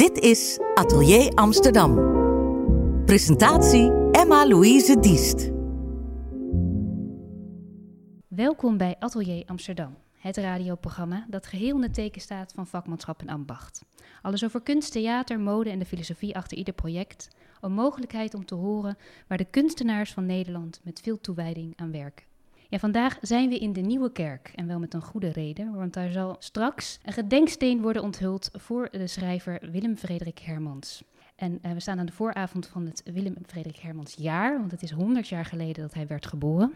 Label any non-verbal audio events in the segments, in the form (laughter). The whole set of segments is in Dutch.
Dit is Atelier Amsterdam. Presentatie Emma-Louise Diest. Welkom bij Atelier Amsterdam, het radioprogramma dat geheel in het teken staat van vakmanschap en ambacht. Alles over kunst, theater, mode en de filosofie achter ieder project. Een mogelijkheid om te horen waar de kunstenaars van Nederland met veel toewijding aan werken. Ja, vandaag zijn we in de Nieuwe Kerk en wel met een goede reden, want daar zal straks een gedenksteen worden onthuld voor de schrijver Willem Frederik Hermans. En uh, we staan aan de vooravond van het Willem Frederik Hermans jaar, want het is 100 jaar geleden dat hij werd geboren.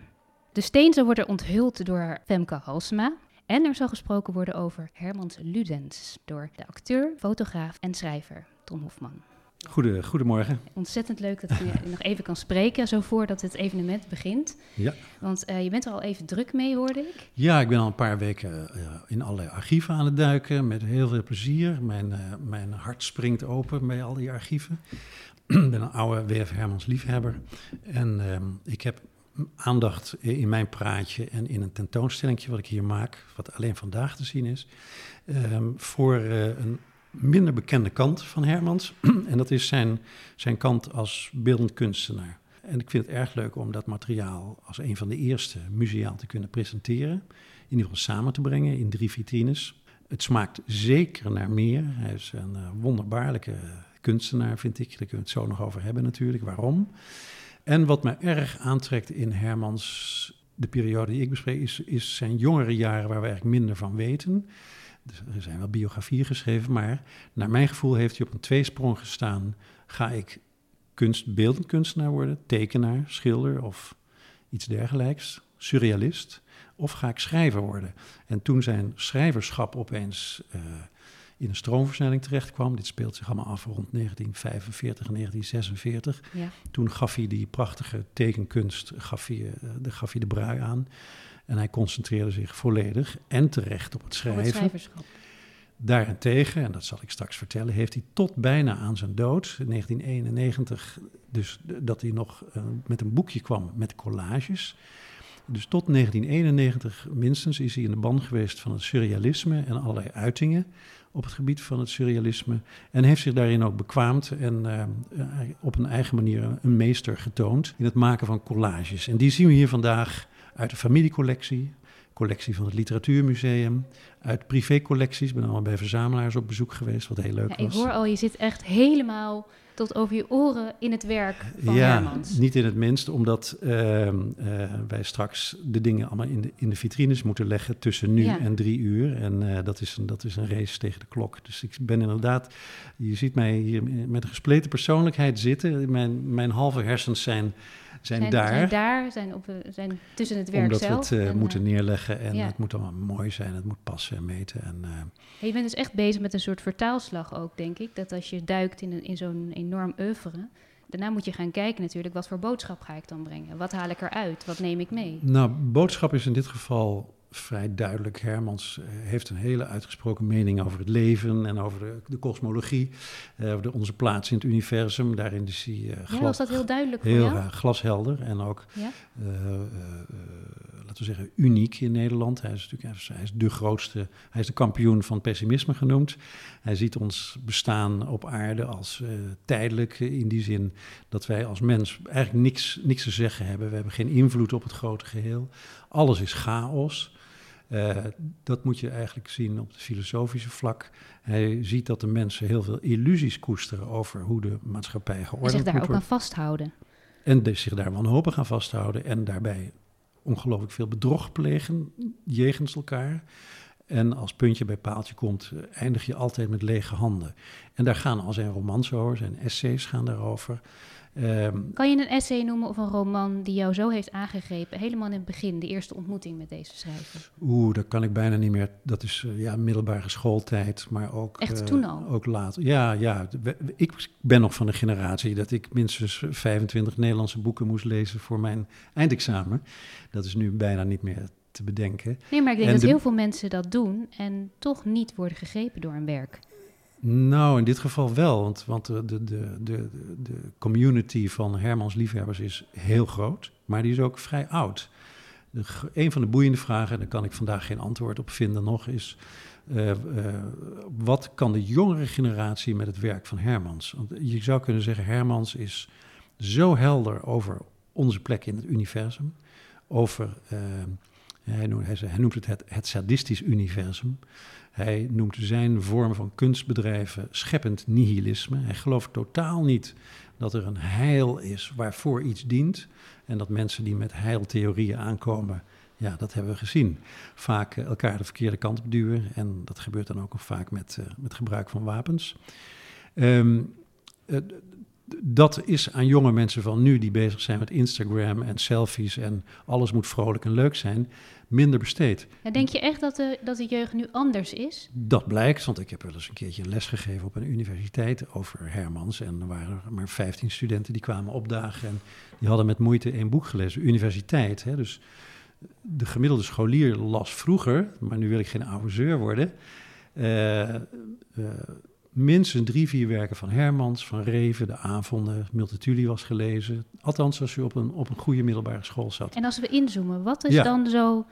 De steen zal worden onthuld door Femke Halsema. En er zal gesproken worden over Hermans Ludens door de acteur, fotograaf en schrijver Tom Hofman. Goede, goedemorgen. Ontzettend leuk dat je (laughs) nog even kan spreken, zo voordat het evenement begint. Ja. Want uh, je bent er al even druk mee, hoorde ik. Ja, ik ben al een paar weken uh, in allerlei archieven aan het duiken, met heel veel plezier. Mijn, uh, mijn hart springt open bij al die archieven. (clears throat) ik ben een oude W.F. Hermans liefhebber. En ik heb aandacht in mijn praatje en in een tentoonstelling wat ik hier maak, wat alleen vandaag te zien is, voor een minder bekende kant van Hermans. (clears throat) en dat is zijn, zijn kant als beeldend kunstenaar. En ik vind het erg leuk om dat materiaal als een van de eerste museaal te kunnen presenteren. In ieder geval samen te brengen in drie vitrines. Het smaakt zeker naar meer. Hij is een uh, wonderbaarlijke kunstenaar, vind ik. Daar kunnen we het zo nog over hebben natuurlijk. Waarom? En wat me erg aantrekt in Hermans, de periode die ik bespreek, is, is zijn jongere jaren waar we eigenlijk minder van weten. Dus er zijn wel biografieën geschreven, maar naar mijn gevoel heeft hij op een tweesprong gestaan. Ga ik kunst, beeldend kunstenaar worden, tekenaar, schilder of iets dergelijks, surrealist? Of ga ik schrijver worden? En toen zijn schrijverschap opeens uh, in een stroomversnelling terecht kwam. Dit speelt zich allemaal af rond 1945 en 1946. Ja. Toen gaf hij die prachtige tekenkunst, gaf hij, uh, de, gaf hij de brui aan. En hij concentreerde zich volledig en terecht op het schrijven. Op het schrijverschap. Daarentegen, en dat zal ik straks vertellen, heeft hij tot bijna aan zijn dood, in 1991, dus dat hij nog uh, met een boekje kwam met collages. Dus tot 1991 minstens is hij in de band geweest van het surrealisme en allerlei uitingen op het gebied van het surrealisme. En heeft zich daarin ook bekwaamd en uh, op een eigen manier een meester getoond in het maken van collages. En die zien we hier vandaag uit de familiecollectie, collectie van het Literatuurmuseum, uit privécollecties. Ik ben allemaal bij verzamelaars op bezoek geweest, wat heel leuk ja, was. Ik hoor al, je zit echt helemaal tot over je oren in het werk van ja, Hermans. niet in het minst, omdat uh, uh, wij straks de dingen allemaal in de, in de vitrines moeten leggen tussen nu ja. en drie uur. En uh, dat, is een, dat is een race tegen de klok. Dus ik ben inderdaad, je ziet mij hier met een gespleten persoonlijkheid zitten. Mijn, mijn halve hersens zijn zijn, zijn daar. Zijn daar, zijn, op, zijn tussen het werk Omdat zelf. we het uh, moeten neerleggen en ja. het moet allemaal mooi zijn, het moet passen en meten. En, uh, je bent dus echt bezig met een soort vertaalslag ook, denk ik. Dat als je duikt in, een, in zo'n enorm oeuvre, daarna moet je gaan kijken natuurlijk, wat voor boodschap ga ik dan brengen? Wat haal ik eruit? Wat neem ik mee? Nou, boodschap is in dit geval vrij duidelijk. Hermans heeft een hele uitgesproken mening over het leven en over de, de kosmologie, uh, over de, onze plaats in het universum. Daarin is hij uh, ja, was dat heel duidelijk voor heel, jou? Uh, glashelder en ook, ja? Laten we zeggen, uniek in Nederland. Hij is natuurlijk hij is de grootste, hij is de kampioen van pessimisme genoemd. Hij ziet ons bestaan op aarde als tijdelijk, in die zin dat wij als mens eigenlijk niks, niks te zeggen hebben. We hebben geen invloed op het grote geheel. Alles is chaos. Uh, dat moet je eigenlijk zien op het filosofische vlak. Hij ziet dat de mensen heel veel illusies koesteren over hoe de maatschappij geordend En zich daar ook aan vasthouden. En dus zich daar wanhopig aan vasthouden en daarbij ongelooflijk veel bedrog plegen jegens elkaar. En als puntje bij paaltje komt, eindig je altijd met lege handen. En daar gaan al zijn romans over, zijn essays gaan daarover. Um, kan je een essay noemen of een roman die jou zo heeft aangegrepen, helemaal in het begin, de eerste ontmoeting met deze schrijver? Oeh, dat kan ik bijna niet meer. Dat is uh, ja, middelbare schooltijd, maar ook... Echt uh, toen al? Ook later. Ja, ja. Ik ben nog van de generatie dat ik minstens 25 Nederlandse boeken moest lezen voor mijn eindexamen. Dat is nu bijna niet meer te bedenken. Nee, maar ik denk en dat de... heel veel mensen dat doen en toch niet worden gegrepen door een werk. Nou, in dit geval wel, want, want de, de, de, de, community van Hermans liefhebbers is heel groot, maar die is ook vrij oud. De, een van de boeiende vragen, daar kan ik vandaag geen antwoord op vinden nog, is eh, eh, wat kan de jongere generatie met het werk van Hermans? Want je zou kunnen zeggen, Hermans is zo helder over onze plek in het universum, over, uh, hij, noemt, het, het sadistisch universum. Hij noemt zijn vorm van kunstbedrijven scheppend nihilisme. Hij gelooft totaal niet dat er een heil is waarvoor iets dient. En dat mensen die met heiltheorieën aankomen, ja, dat hebben we gezien. Vaak eh, elkaar de verkeerde kant op duwen. En dat gebeurt dan ook nog vaak met, uh, met gebruik van wapens. Um, uh, dat is aan jonge mensen van nu die bezig zijn met Instagram en selfies en alles moet vrolijk en leuk zijn, minder besteed. Ja, denk je echt dat de, dat de jeugd nu anders is? Dat blijkt, want ik heb wel eens een keertje een les gegeven op een universiteit over Hermans. En er waren maar 15 studenten die kwamen opdagen en die hadden met moeite één boek gelezen. Universiteit, hè, dus de gemiddelde scholier las vroeger, maar nu wil ik geen amuseur worden. Uh, uh, minstens drie, vier werken van Hermans, van Reven, de avonden, Multatuli was gelezen. Althans, als u op een, op een goede middelbare school zat. En als we inzoomen, wat is dan zo...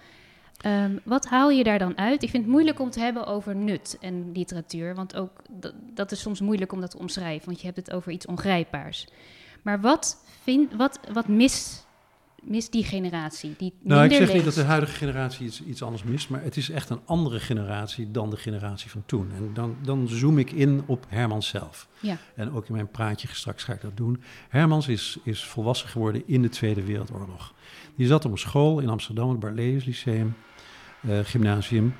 Um, wat haal je daar dan uit? Ik vind het moeilijk om te hebben over nut en literatuur, want ook dat, dat is soms moeilijk om dat te omschrijven, want je hebt het over iets ongrijpbaars. Maar wat, vind, wat, wat mist mist die generatie? Die nou, ik zeg niet dat de huidige generatie iets, iets anders mist, maar het is echt een andere generatie dan de generatie van toen. En dan, dan zoom ik in op Hermans zelf. Ja. En ook in mijn praatje straks ga ik dat doen. Hermans is, is volwassen geworden in de Tweede Wereldoorlog. Die zat op een school in Amsterdam, het Barlees Lyceum, uh, gymnasium.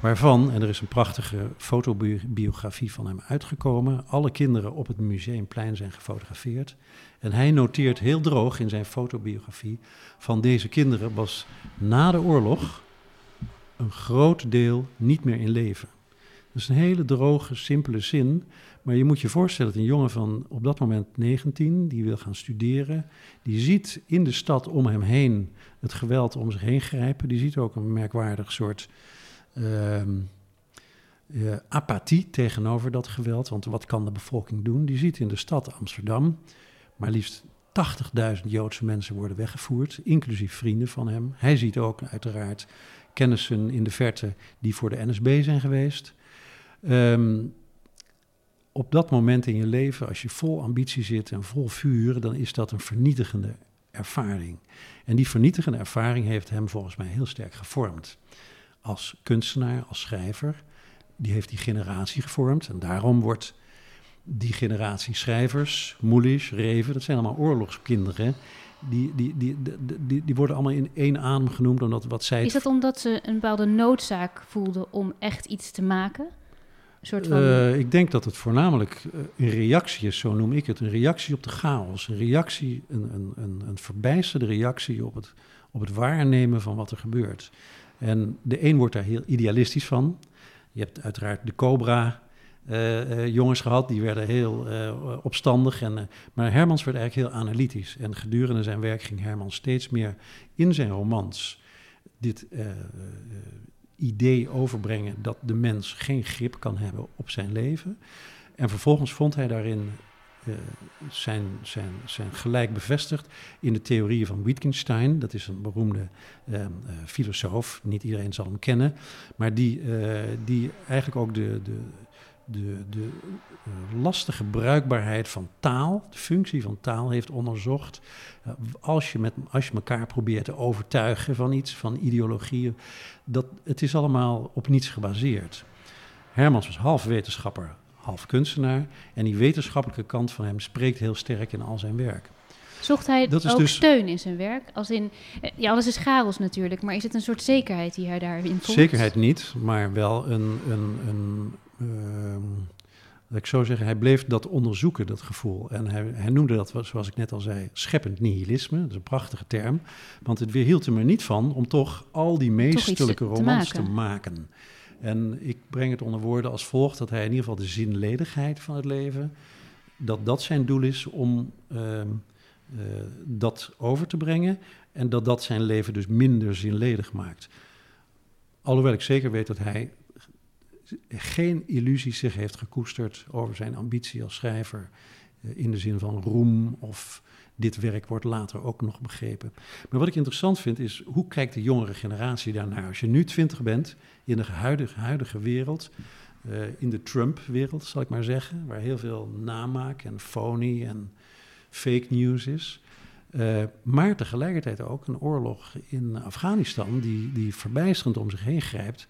Waarvan, en er is een prachtige fotobiografie van hem uitgekomen, alle kinderen op het museumplein zijn gefotografeerd. En hij noteert heel droog in zijn fotobiografie van deze kinderen was na de oorlog een groot deel niet meer in leven. Dat is een hele droge, simpele zin, maar je moet je voorstellen dat een jongen van op dat moment 19, die wil gaan studeren, die ziet in de stad om hem heen het geweld om zich heen grijpen, die ziet ook een merkwaardig soort uh, uh, apathie tegenover dat geweld. Want wat kan de bevolking doen? Die ziet in de stad Amsterdam maar liefst 80.000 Joodse mensen worden weggevoerd, inclusief vrienden van hem. Hij ziet ook uiteraard kennissen in de verte die voor de NSB zijn geweest. Um, op dat moment in je leven, als je vol ambitie zit en vol vuur, dan is dat een vernietigende ervaring. En die vernietigende ervaring heeft hem volgens mij heel sterk gevormd als kunstenaar, als schrijver. Die heeft die generatie gevormd. En daarom wordt die generatie schrijvers, Moelisch, Reven, dat zijn allemaal oorlogskinderen. Die, die, die, die, die worden allemaal in één adem genoemd omdat wat zij. Is dat omdat ze een bepaalde noodzaak voelden om echt iets te maken? Een soort van... Uh, ik denk dat het voornamelijk uh, een reactie is, zo noem ik het. Een reactie op de chaos. Een reactie, een, een, een, een verbijsterde reactie op het, op het waarnemen van wat er gebeurt. En de een wordt daar heel idealistisch van. Je hebt uiteraard de Cobra, uh, uh, jongens gehad, die werden heel uh, opstandig. En, maar Hermans werd eigenlijk heel analytisch. En gedurende zijn werk ging Hermans steeds meer in zijn romans dit idee overbrengen dat de mens geen grip kan hebben op zijn leven. En vervolgens vond hij daarin zijn, zijn, zijn gelijk bevestigd in de theorieën van Wittgenstein. Dat is een beroemde filosoof, niet iedereen zal hem kennen, maar die, die eigenlijk ook de, de de, de lastige bruikbaarheid van taal, de functie van taal heeft onderzocht. Als, je met, als je elkaar probeert te overtuigen van iets, van ideologieën, dat, het is allemaal op niets gebaseerd. Hermans was half wetenschapper, half kunstenaar. En die wetenschappelijke kant van hem spreekt heel sterk in al zijn werk. Zocht hij ook dus... steun in zijn werk? Als in, eh, ja, alles is chaos natuurlijk, maar is het een soort zekerheid die hij daarin vond? Zekerheid niet, maar wel een, een, een dat ik zo zeggen, hij bleef dat onderzoeken, dat gevoel. En hij, hij, noemde dat, zoals ik net al zei, scheppend nihilisme. Dat is een prachtige term. Want het weerhield hem er niet van om toch al die meesterlijke romans te maken. te maken. En ik breng het onder woorden als volgt: dat hij in ieder geval de zinledigheid van het leven, dat dat zijn doel is om uh, uh, dat over te brengen. En dat dat zijn leven dus minder zinledig maakt. Alhoewel ik zeker weet dat hij geen illusies zich heeft gekoesterd over zijn ambitie als schrijver eh, in de zin van roem of dit werk wordt later ook nog begrepen. Maar wat ik interessant vind is, hoe kijkt de jongere generatie daarnaar? Als je nu twintig bent, in de huidige, huidige wereld, uh, in de Trump-wereld zal ik maar zeggen, waar heel veel namaak en phony en fake news is. Uh, maar tegelijkertijd ook een oorlog in Afghanistan die, die verbijsterend om zich heen grijpt.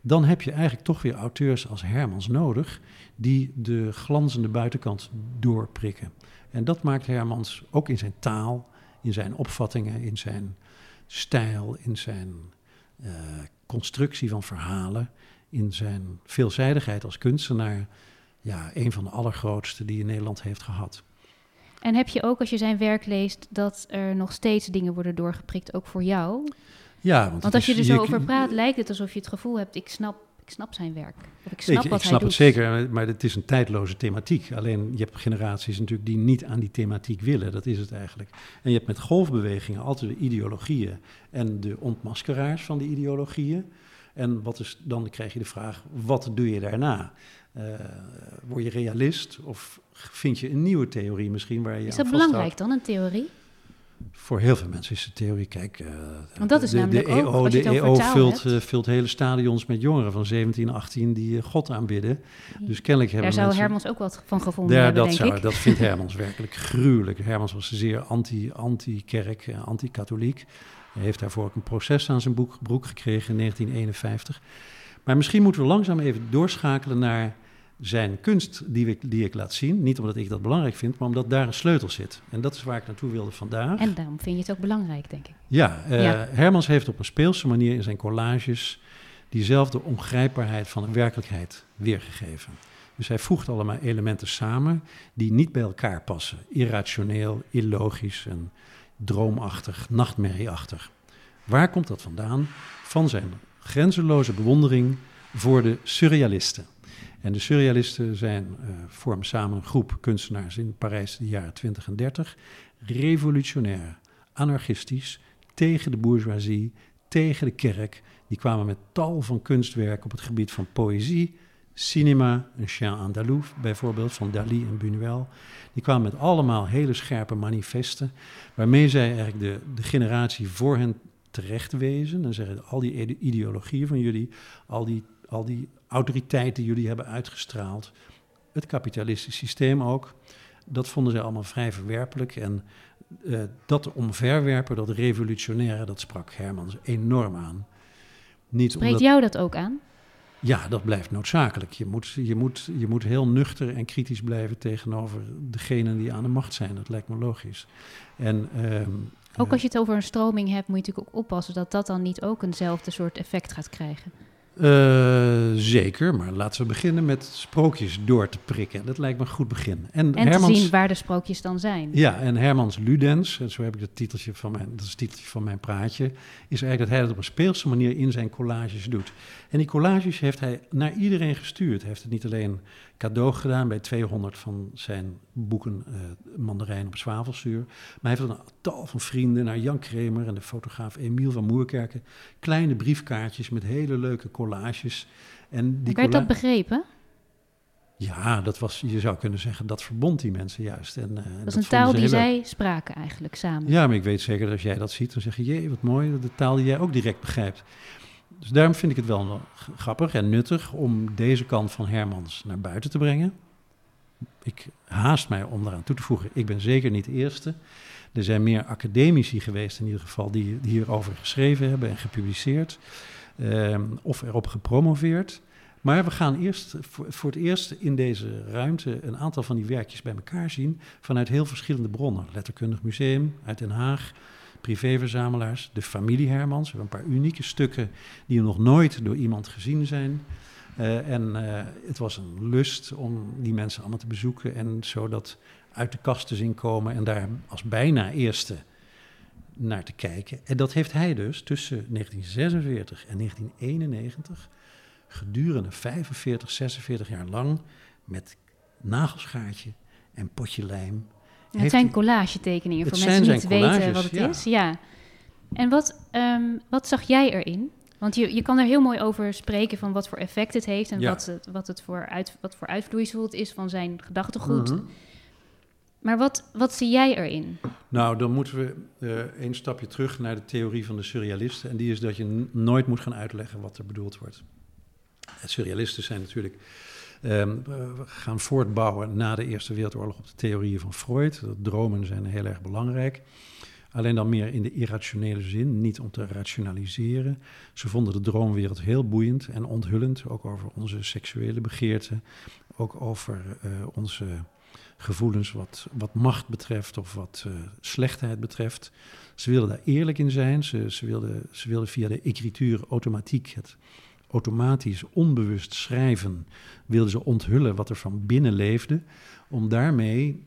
Dan heb je eigenlijk toch weer auteurs als Hermans nodig die de glanzende buitenkant doorprikken. En dat maakt Hermans ook in zijn taal, in zijn opvattingen, in zijn stijl, in zijn uh, constructie van verhalen, in zijn veelzijdigheid als kunstenaar, ja, een van de allergrootste die in Nederland heeft gehad. En heb je ook als je zijn werk leest dat er nog steeds dingen worden doorgeprikt, ook voor jou? Ja, want, want als je er zo over praat, lijkt het alsof je het gevoel hebt: ik snap, ik snap zijn werk. Of ik snap ik, wat ik snap het zeker, maar het is een tijdloze thematiek. Alleen je hebt generaties natuurlijk die niet aan die thematiek willen. Dat is het eigenlijk. En je hebt met golfbewegingen altijd de ideologieën en de ontmaskeraars van de ideologieën. En wat is, dan krijg je de vraag: wat doe je daarna? Uh, word je realist of vind je een nieuwe theorie misschien waar je Is dat belangrijk dan, een theorie? Voor heel veel mensen is de theorie, kijk, uh, Want dat is de, namelijk de ook, EO, je de EO vult, uh, vult hele stadions met jongeren van 17, 18 die uh, God aanbidden. Dus kennelijk hebben Daar zou. Hermans ook wat van gevonden hebben, dat, denk zou, ik. dat vindt (laughs) Hermans werkelijk gruwelijk. Hermans was zeer anti- anti-kerk, eh, anti-katholiek. Hij heeft daarvoor ook een proces aan zijn boek, broek gekregen in 1951. Maar misschien moeten we langzaam even doorschakelen naar zijn kunst die, we, die ik laat zien. Niet omdat ik dat belangrijk vind, maar omdat daar een sleutel zit. En dat is waar ik naartoe wilde vandaag. En daarom vind je het ook belangrijk, denk ik. Ja, uh, Ja. Hermans heeft op een speelse manier in zijn collages diezelfde ongrijpbaarheid van de werkelijkheid weergegeven. Dus hij voegt allemaal elementen samen die niet bij elkaar passen. Irrationeel, illogisch en droomachtig, nachtmerrieachtig. Waar komt dat vandaan? Van zijn grenzeloze bewondering voor de surrealisten. En de surrealisten zijn, uh, vormen samen een groep kunstenaars in Parijs in de jaren 20 en 30. Revolutionair, anarchistisch, tegen de bourgeoisie, tegen de kerk. Die kwamen met tal van kunstwerken op het gebied van poëzie, cinema, een chien andalou bijvoorbeeld, van Dali en Buñuel. Die kwamen met allemaal hele scherpe manifesten, waarmee zij eigenlijk de, de generatie voor hen terecht wezen. En zeggen, al die ideologieën van jullie, al die, al die autoriteit die jullie hebben uitgestraald, het kapitalistisch systeem ook, dat vonden zij allemaal vrij verwerpelijk. En uh, dat omverwerpen, dat revolutionaire, dat sprak Hermans enorm aan. Niet Spreekt omdat, jou dat ook aan? ja, dat blijft noodzakelijk. Je moet, je, moet, je moet heel nuchter en kritisch blijven tegenover degenen die aan de macht zijn. Dat lijkt me logisch. En, ehm, Ook als je het over een stroming hebt, moet je natuurlijk ook oppassen dat dat dan niet ook eenzelfde soort effect gaat krijgen. Uh, zeker, maar laten we beginnen met sprookjes door te prikken. Dat lijkt me een goed begin. En, En Hermans, te zien waar de sprookjes dan zijn. Ja, en Hermans Ludens, en zo heb ik het titeltje van mijn, dat is het titeltje van mijn praatje, is eigenlijk dat hij dat op een speelse manier in zijn collages doet. En die collages heeft hij naar iedereen gestuurd. Hij heeft het niet alleen cadeau gedaan bij 200 van zijn boeken uh, Mandarijn op zwavelzuur, maar hij heeft een tal van vrienden, naar Jan Kremer en de fotograaf Emiel van Moerkerken, kleine briefkaartjes met hele leuke collages. En die Werd dat begrepen? Ja, dat was, je zou kunnen zeggen, dat verbond die mensen juist. En, uh, Dat is een taal die leuk. zij spraken eigenlijk samen. Ja, maar ik weet zeker dat als jij dat ziet, dan zeg je, jee, wat mooi, de taal die jij ook direct begrijpt. Dus daarom vind ik het wel grappig en nuttig om deze kant van Hermans naar buiten te brengen. Ik haast mij om eraan toe te voegen, ik ben zeker niet de eerste. Er zijn meer academici geweest in ieder geval die, die hierover geschreven hebben en gepubliceerd. Um, of erop gepromoveerd. Maar we gaan eerst voor, het eerst in deze ruimte een aantal van die werkjes bij elkaar zien vanuit heel verschillende bronnen. Letterkundig Museum uit Den Haag, privéverzamelaars, de familie Hermans. We hebben een paar unieke stukken die nog nooit door iemand gezien zijn. Uh, en uh, het was een lust om die mensen allemaal te bezoeken en zodat uit de kast te zien komen en daar als bijna eerste naar te kijken. En dat heeft hij dus tussen 1946 en 1991 gedurende 45, 46 jaar lang met nagelschaartje en potje lijm. Ja, het zijn hij... collagetekeningen voor mensen die niet weten wat het ja. is. Ja. En wat, um, wat zag jij erin? Want je, je kan er heel mooi over spreken van wat voor effect het heeft en Ja. wat, het, wat, het voor uit, wat voor uitvloeisel het is van zijn gedachtegoed. Mhm. Maar wat, wat zie jij erin? Nou, dan moeten we een stapje terug naar de theorie van de surrealisten. En die is dat je nooit moet gaan uitleggen wat er bedoeld wordt. surrealisten zijn natuurlijk um, gaan voortbouwen na de Eerste Wereldoorlog op de theorieën van Freud. Dat dromen zijn heel erg belangrijk. Alleen dan meer in de irrationele zin, niet om te rationaliseren. Ze vonden de droomwereld heel boeiend en onthullend, ook over onze seksuele begeerten, ook over onze gevoelens wat, wat macht betreft of wat uh, slechtheid betreft. Ze wilden daar eerlijk in zijn. Ze, ze, wilden, ze wilden via de écrituur automatiek, het automatisch onbewust schrijven, wilden ze onthullen wat er van binnen leefde, om daarmee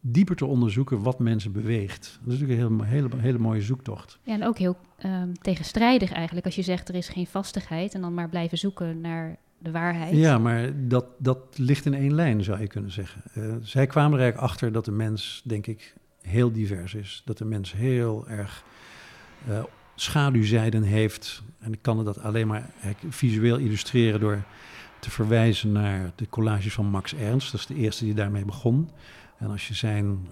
dieper te onderzoeken wat mensen beweegt. Dat is natuurlijk een hele, hele, hele mooie zoektocht. Ja, en ook heel um, tegenstrijdig eigenlijk, als je zegt er is geen vastigheid en dan maar blijven zoeken naar de waarheid. Ja, maar dat, dat lijkt in één lijn, zou je kunnen zeggen. Uh, zij kwamen er eigenlijk achter dat de mens, denk ik, heel divers is. Dat de mens heel erg uh, schaduwzijden heeft. En ik kan dat alleen maar visueel illustreren door te verwijzen naar de collages van Max Ernst. Dat is de eerste die daarmee begon. En als je zijn,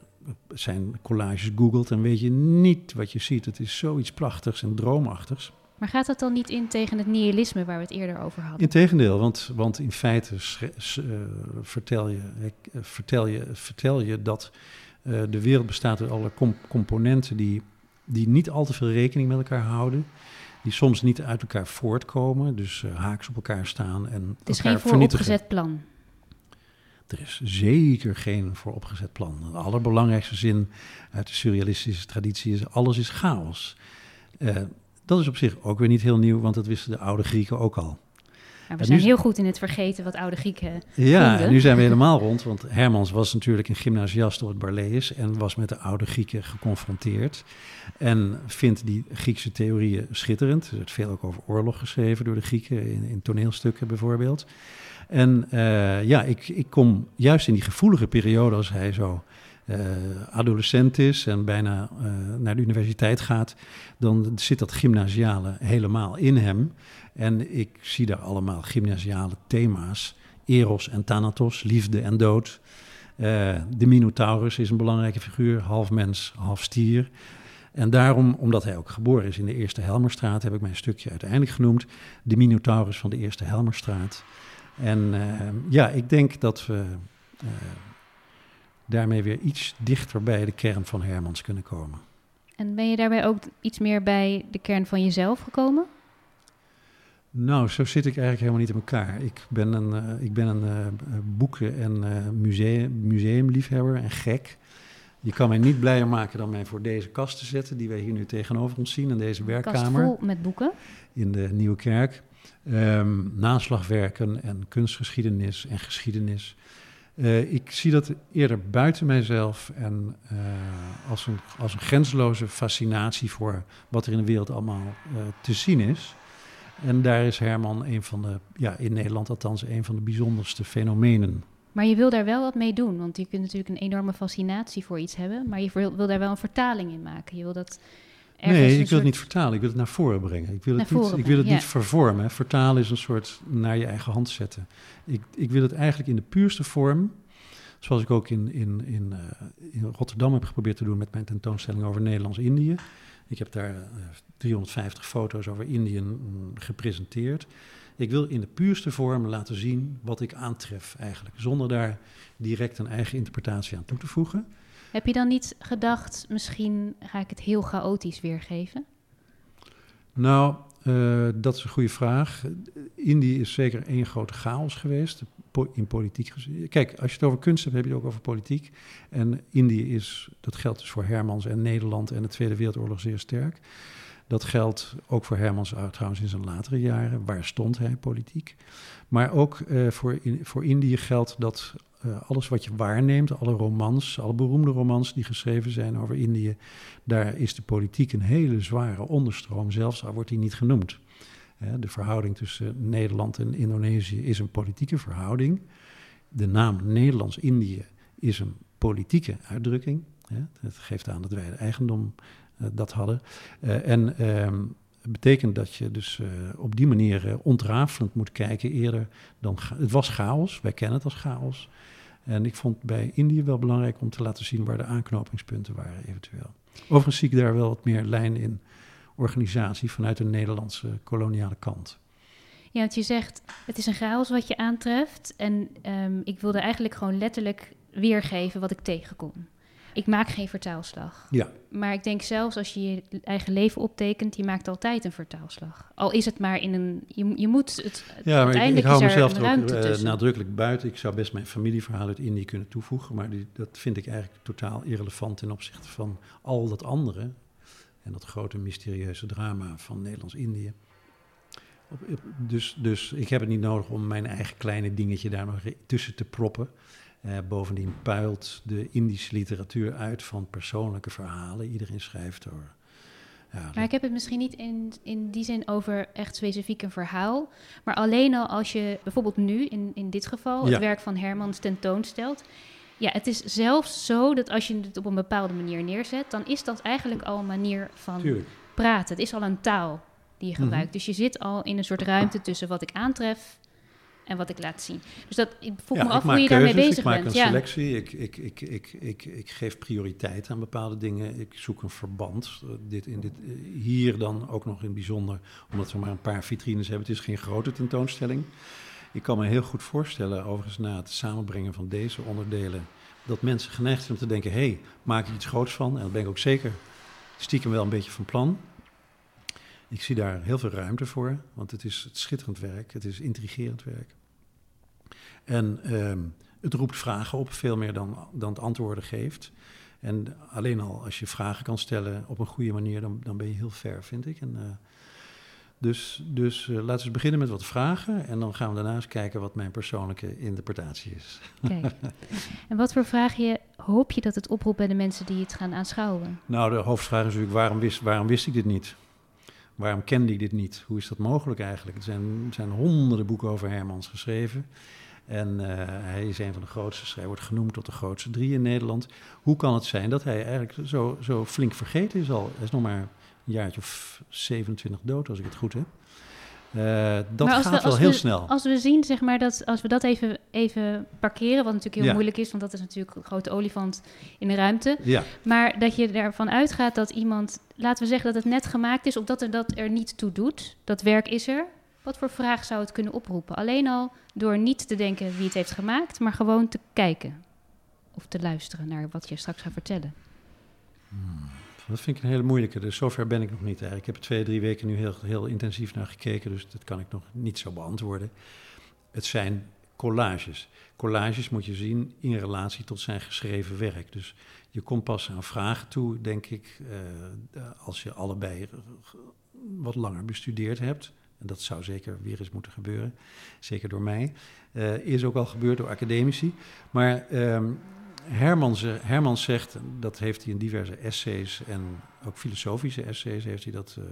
zijn collages googelt, dan weet je niet wat je ziet. Het is zoiets prachtigs en droomachtigs. Maar gaat dat dan niet in tegen het nihilisme waar we het eerder over hadden? Integendeel, want, want in feite uh, vertel, je, uh, vertel, je, vertel je dat uh, de wereld bestaat uit alle comp componenten die, die niet al te veel rekening met elkaar houden. Die soms niet uit elkaar voortkomen, dus haaks op elkaar staan. En het is geen vooropgezet plan. Er is zeker geen vooropgezet plan. De allerbelangrijkste zin uit de surrealistische traditie is: alles is chaos. Dat is op zich ook weer niet heel nieuw, want dat wisten de oude Grieken ook al. we zijn heel goed in het vergeten wat oude Grieken. Ja, en nu zijn we (laughs) helemaal rond. Want Hermans was natuurlijk een gymnasiast door het Barlees en was met de oude Grieken geconfronteerd. En vindt die Griekse theorieën schitterend. Er werd veel ook over oorlog geschreven door de Grieken, in, in toneelstukken bijvoorbeeld. En uh, ja, ik, ik kom juist in die gevoelige periode als hij zo adolescent is en bijna uh, naar de universiteit gaat, dan zit dat gymnasiale helemaal in hem. En ik zie daar allemaal gymnasiale thema's. Eros en Thanatos, liefde en dood. Uh, de Minotaurus is een belangrijke figuur, half mens, half stier. En daarom, omdat hij ook geboren is in de Eerste Helmerstraat, heb ik mijn stukje uiteindelijk genoemd. De Minotaurus van de Eerste Helmerstraat. En ja, ik denk dat we daarmee weer iets dichter bij de kern van Hermans kunnen komen. En ben je daarbij ook iets meer bij de kern van jezelf gekomen? Nou, zo zit ik eigenlijk helemaal niet in elkaar. Ik ben een, uh, ik ben een uh, boeken- en uh, museum, museumliefhebber en gek. Je kan mij niet blijer maken dan mij voor deze kast te zetten, die wij hier nu tegenover ons zien, in deze werkkamer. Kast vol met boeken? In de Nieuwe Kerk. Um, naslagwerken en kunstgeschiedenis en geschiedenis. Uh, ik zie dat eerder buiten mijzelf en uh, als, een, als een grenzeloze fascinatie voor wat er in de wereld allemaal uh, te zien is. En daar is Herman een van de, ja, in Nederland althans, een van de bijzonderste fenomenen. Maar je wil daar wel wat mee doen, want je kunt natuurlijk een enorme fascinatie voor iets hebben, maar je wil, wil daar wel een vertaling in maken. Je wil dat Nee, ik wil het niet vertalen, ik wil het naar voren brengen. Ik wil het, niet, ik wil het niet vervormen. Vertalen is een soort naar je eigen hand zetten. Ik, ik wil het eigenlijk in de puurste vorm, zoals ik ook in, in, in, uh, in Rotterdam heb geprobeerd te doen met mijn tentoonstelling over Nederlands-Indië. Ik heb daar uh, eh, 350 foto's over Indië mm, gepresenteerd. Ik wil in de puurste vorm laten zien wat ik aantref eigenlijk, zonder daar direct een eigen interpretatie aan toe te voegen. Heb je dan niet gedacht, misschien ga ik het heel chaotisch weergeven? Nou, uh, dat is een goede vraag. Indië is zeker één grote chaos geweest, in politiek gezien. Kijk, als je het over kunst hebt, heb je het ook over politiek. En Indië is, dat geldt dus voor Hermans en Nederland en de Tweede Wereldoorlog zeer sterk. Dat geldt ook voor Hermans trouwens in zijn latere jaren. Waar stond hij politiek? Maar ook uh, voor, voor Indië geldt dat uh, alles wat je waarneemt, alle romans, alle beroemde romans die geschreven zijn over Indië, daar is de politiek een hele zware onderstroom, zelfs al wordt die niet genoemd. De verhouding tussen Nederland en Indonesië is een politieke verhouding. De naam Nederlands-Indië is een politieke uitdrukking. Het geeft aan dat wij de eigendom uh, dat hadden. en ehm, betekent dat je dus op die manier ontrafelend moet kijken eerder dan... Het was chaos, wij kennen het als chaos. En ik vond bij Indië wel belangrijk om te laten zien waar de aanknopingspunten waren, eventueel. Overigens zie ik daar wel wat meer lijn in organisatie vanuit de Nederlandse koloniale kant. Ja, want je zegt, het is een chaos wat je aantreft. En um, ik wilde eigenlijk gewoon letterlijk weergeven wat ik tegenkom. Ik maak geen vertaalslag. Ja. Maar ik denk zelfs als je je eigen leven optekent, je maakt altijd een vertaalslag. Al is het maar in een. Je, je moet het. Ja, maar ik, ik hou mezelf er ook uh, nadrukkelijk buiten. Ik zou best mijn familieverhaal uit Indië kunnen toevoegen. Maar die, dat vind ik eigenlijk totaal irrelevant ten opzichte van al dat andere. En dat grote mysterieuze drama van Nederlands-Indië. Dus, dus ik heb het niet nodig om mijn eigen kleine dingetje daar nog tussen te proppen. Uh, bovendien puilt de Indische literatuur uit van persoonlijke verhalen. Iedereen schrijft door. Ja, maar ik heb het misschien niet in, in die zin over echt specifiek een verhaal. Maar alleen al als je bijvoorbeeld nu, in, in dit geval, het werk van Hermans tentoonstelt. Ja, het is zelfs zo dat als je het op een bepaalde manier neerzet, dan is dat eigenlijk al een manier van Tuurlijk. praten. Het is al een taal die je gebruikt. Mhm. Dus je zit al in een soort ruimte tussen wat ik aantref en wat ik laat zien. Dus dat, ik vroeg ja, me af hoe je keuzes, daarmee bezig ik maak bent. een ja. selectie, ik, ik, ik, ik, ik, ik geef prioriteit aan bepaalde dingen. Ik zoek een verband. Dit, in dit, hier dan ook nog in het bijzonder, omdat we maar een paar vitrines hebben. Het is geen grote tentoonstelling. Ik kan me heel goed voorstellen, overigens na het samenbrengen van deze onderdelen, dat mensen geneigd zijn om te denken, hé, hey, maak ik iets groots van? En dat ben ik ook zeker stiekem wel een beetje van plan. Ik zie daar heel veel ruimte voor, want het is het schitterend werk, het is intrigerend werk. En um, het roept vragen op, veel meer dan, dan het antwoorden geeft. En alleen al als je vragen kan stellen op een goede manier, dan, dan ben je heel ver, vind ik. En, uh, dus dus uh, laten we beginnen met wat vragen en dan gaan we daarna eens kijken wat mijn persoonlijke interpretatie is. Kijk. (laughs) En wat voor vragen je, hoop je dat het oproept bij de mensen die het gaan aanschouwen? Nou, de hoofdvraag is natuurlijk, waarom wist, waarom wist ik dit niet? Waarom kende ik dit niet? Hoe is dat mogelijk eigenlijk? Er zijn, er zijn honderden boeken over Hermans geschreven. En uh, hij is een van de grootste, hij wordt genoemd tot de grootste drie in Nederland. Hoe kan het zijn dat hij eigenlijk zo, zo flink vergeten is al? Hij is nog maar een jaartje of 27 dood, als ik het goed heb. Uh, dat gaat we, wel heel we, snel. Als we zien, zeg maar, dat als we dat even, even parkeren, wat natuurlijk heel Ja. moeilijk is, want dat is natuurlijk een grote olifant in de ruimte. Ja, Maar dat je ervan uitgaat dat iemand, laten we zeggen dat het net gemaakt is, of dat er dat er niet toe doet. Dat werk is er. Wat voor vraag zou het kunnen oproepen? Alleen al door niet te denken wie het heeft gemaakt, maar gewoon te kijken. Of te luisteren naar wat je straks gaat vertellen. dat vind ik een hele moeilijke. Dus zover ben ik nog niet. Eigenlijk. Ik heb er twee, drie weken nu heel, heel intensief naar gekeken, dus dat kan ik nog niet zo beantwoorden. Het zijn collages. Collages moet je zien in relatie tot zijn geschreven werk. Dus je komt pas aan vragen toe, denk ik, uh, als je allebei wat langer bestudeerd hebt. En dat zou zeker weer eens moeten gebeuren, zeker door mij. Uh, is ook al gebeurd door academici. Maar um, Hermans, zegt, dat heeft hij in diverse essays en ook filosofische essays, heeft hij dat. Uh,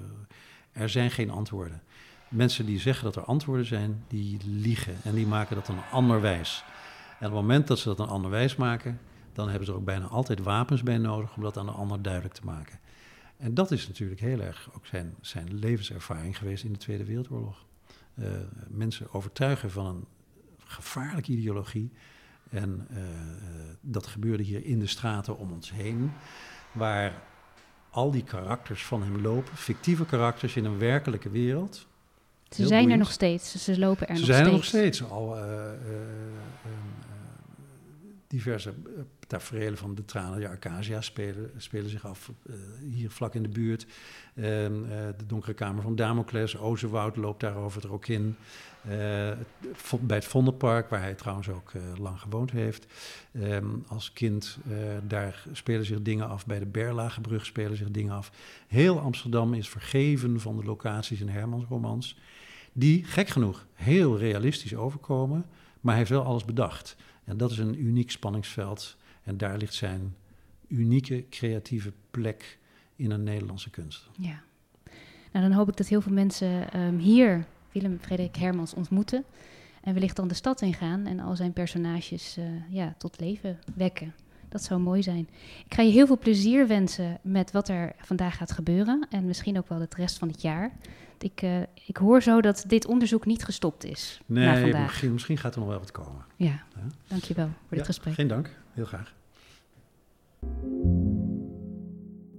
er zijn geen antwoorden. Mensen die zeggen dat er antwoorden zijn, die liegen en die maken dat een ander wijs. En op het moment dat ze dat een ander wijs maken, dan hebben ze er ook bijna altijd wapens bij nodig om dat aan de ander duidelijk te maken. En dat is natuurlijk heel erg ook zijn, zijn levenservaring geweest in de Tweede Wereldoorlog. Uh, mensen overtuigen van een gevaarlijke ideologie. En uh, uh, dat gebeurde hier in de straten om ons heen, waar al die karakters van hem lopen, fictieve karakters in een werkelijke wereld. Ze zijn boeiend. er nog steeds, ze lopen er ze nog zijn steeds. er nog steeds. Al uh, diverse tafereelen van de tranen, de Arcasia spelen, spelen zich af uh, hier vlak in de buurt. Uh, de donkere kamer van Damocles, Ozenwoud loopt daarover er ook in. Uh, bij het Vondelpark, waar hij trouwens ook lang gewoond heeft. Um, als kind, daar spelen zich dingen af. Bij de Berlagebrug spelen zich dingen af. Heel Amsterdam is vergeven van de locaties in Hermans romans. Die, gek genoeg, heel realistisch overkomen. Maar hij heeft wel alles bedacht. En dat is een uniek spanningsveld. En daar ligt zijn unieke creatieve plek in een Nederlandse kunst. Ja. Nou, dan hoop ik dat heel veel mensen um, hier Willem Frederik Hermans ontmoeten. En wellicht dan de stad ingaan en al zijn personages uh, ja, tot leven wekken. Dat zou mooi zijn. Ik ga je heel veel plezier wensen met wat er vandaag gaat gebeuren. En misschien ook wel de rest van het jaar. Ik, uh, ik hoor zo dat dit onderzoek niet gestopt is. Nee, misschien, misschien, gaat er nog wel wat komen. Ja, ja. dankjewel voor dit gesprek. Geen dank, heel graag. Música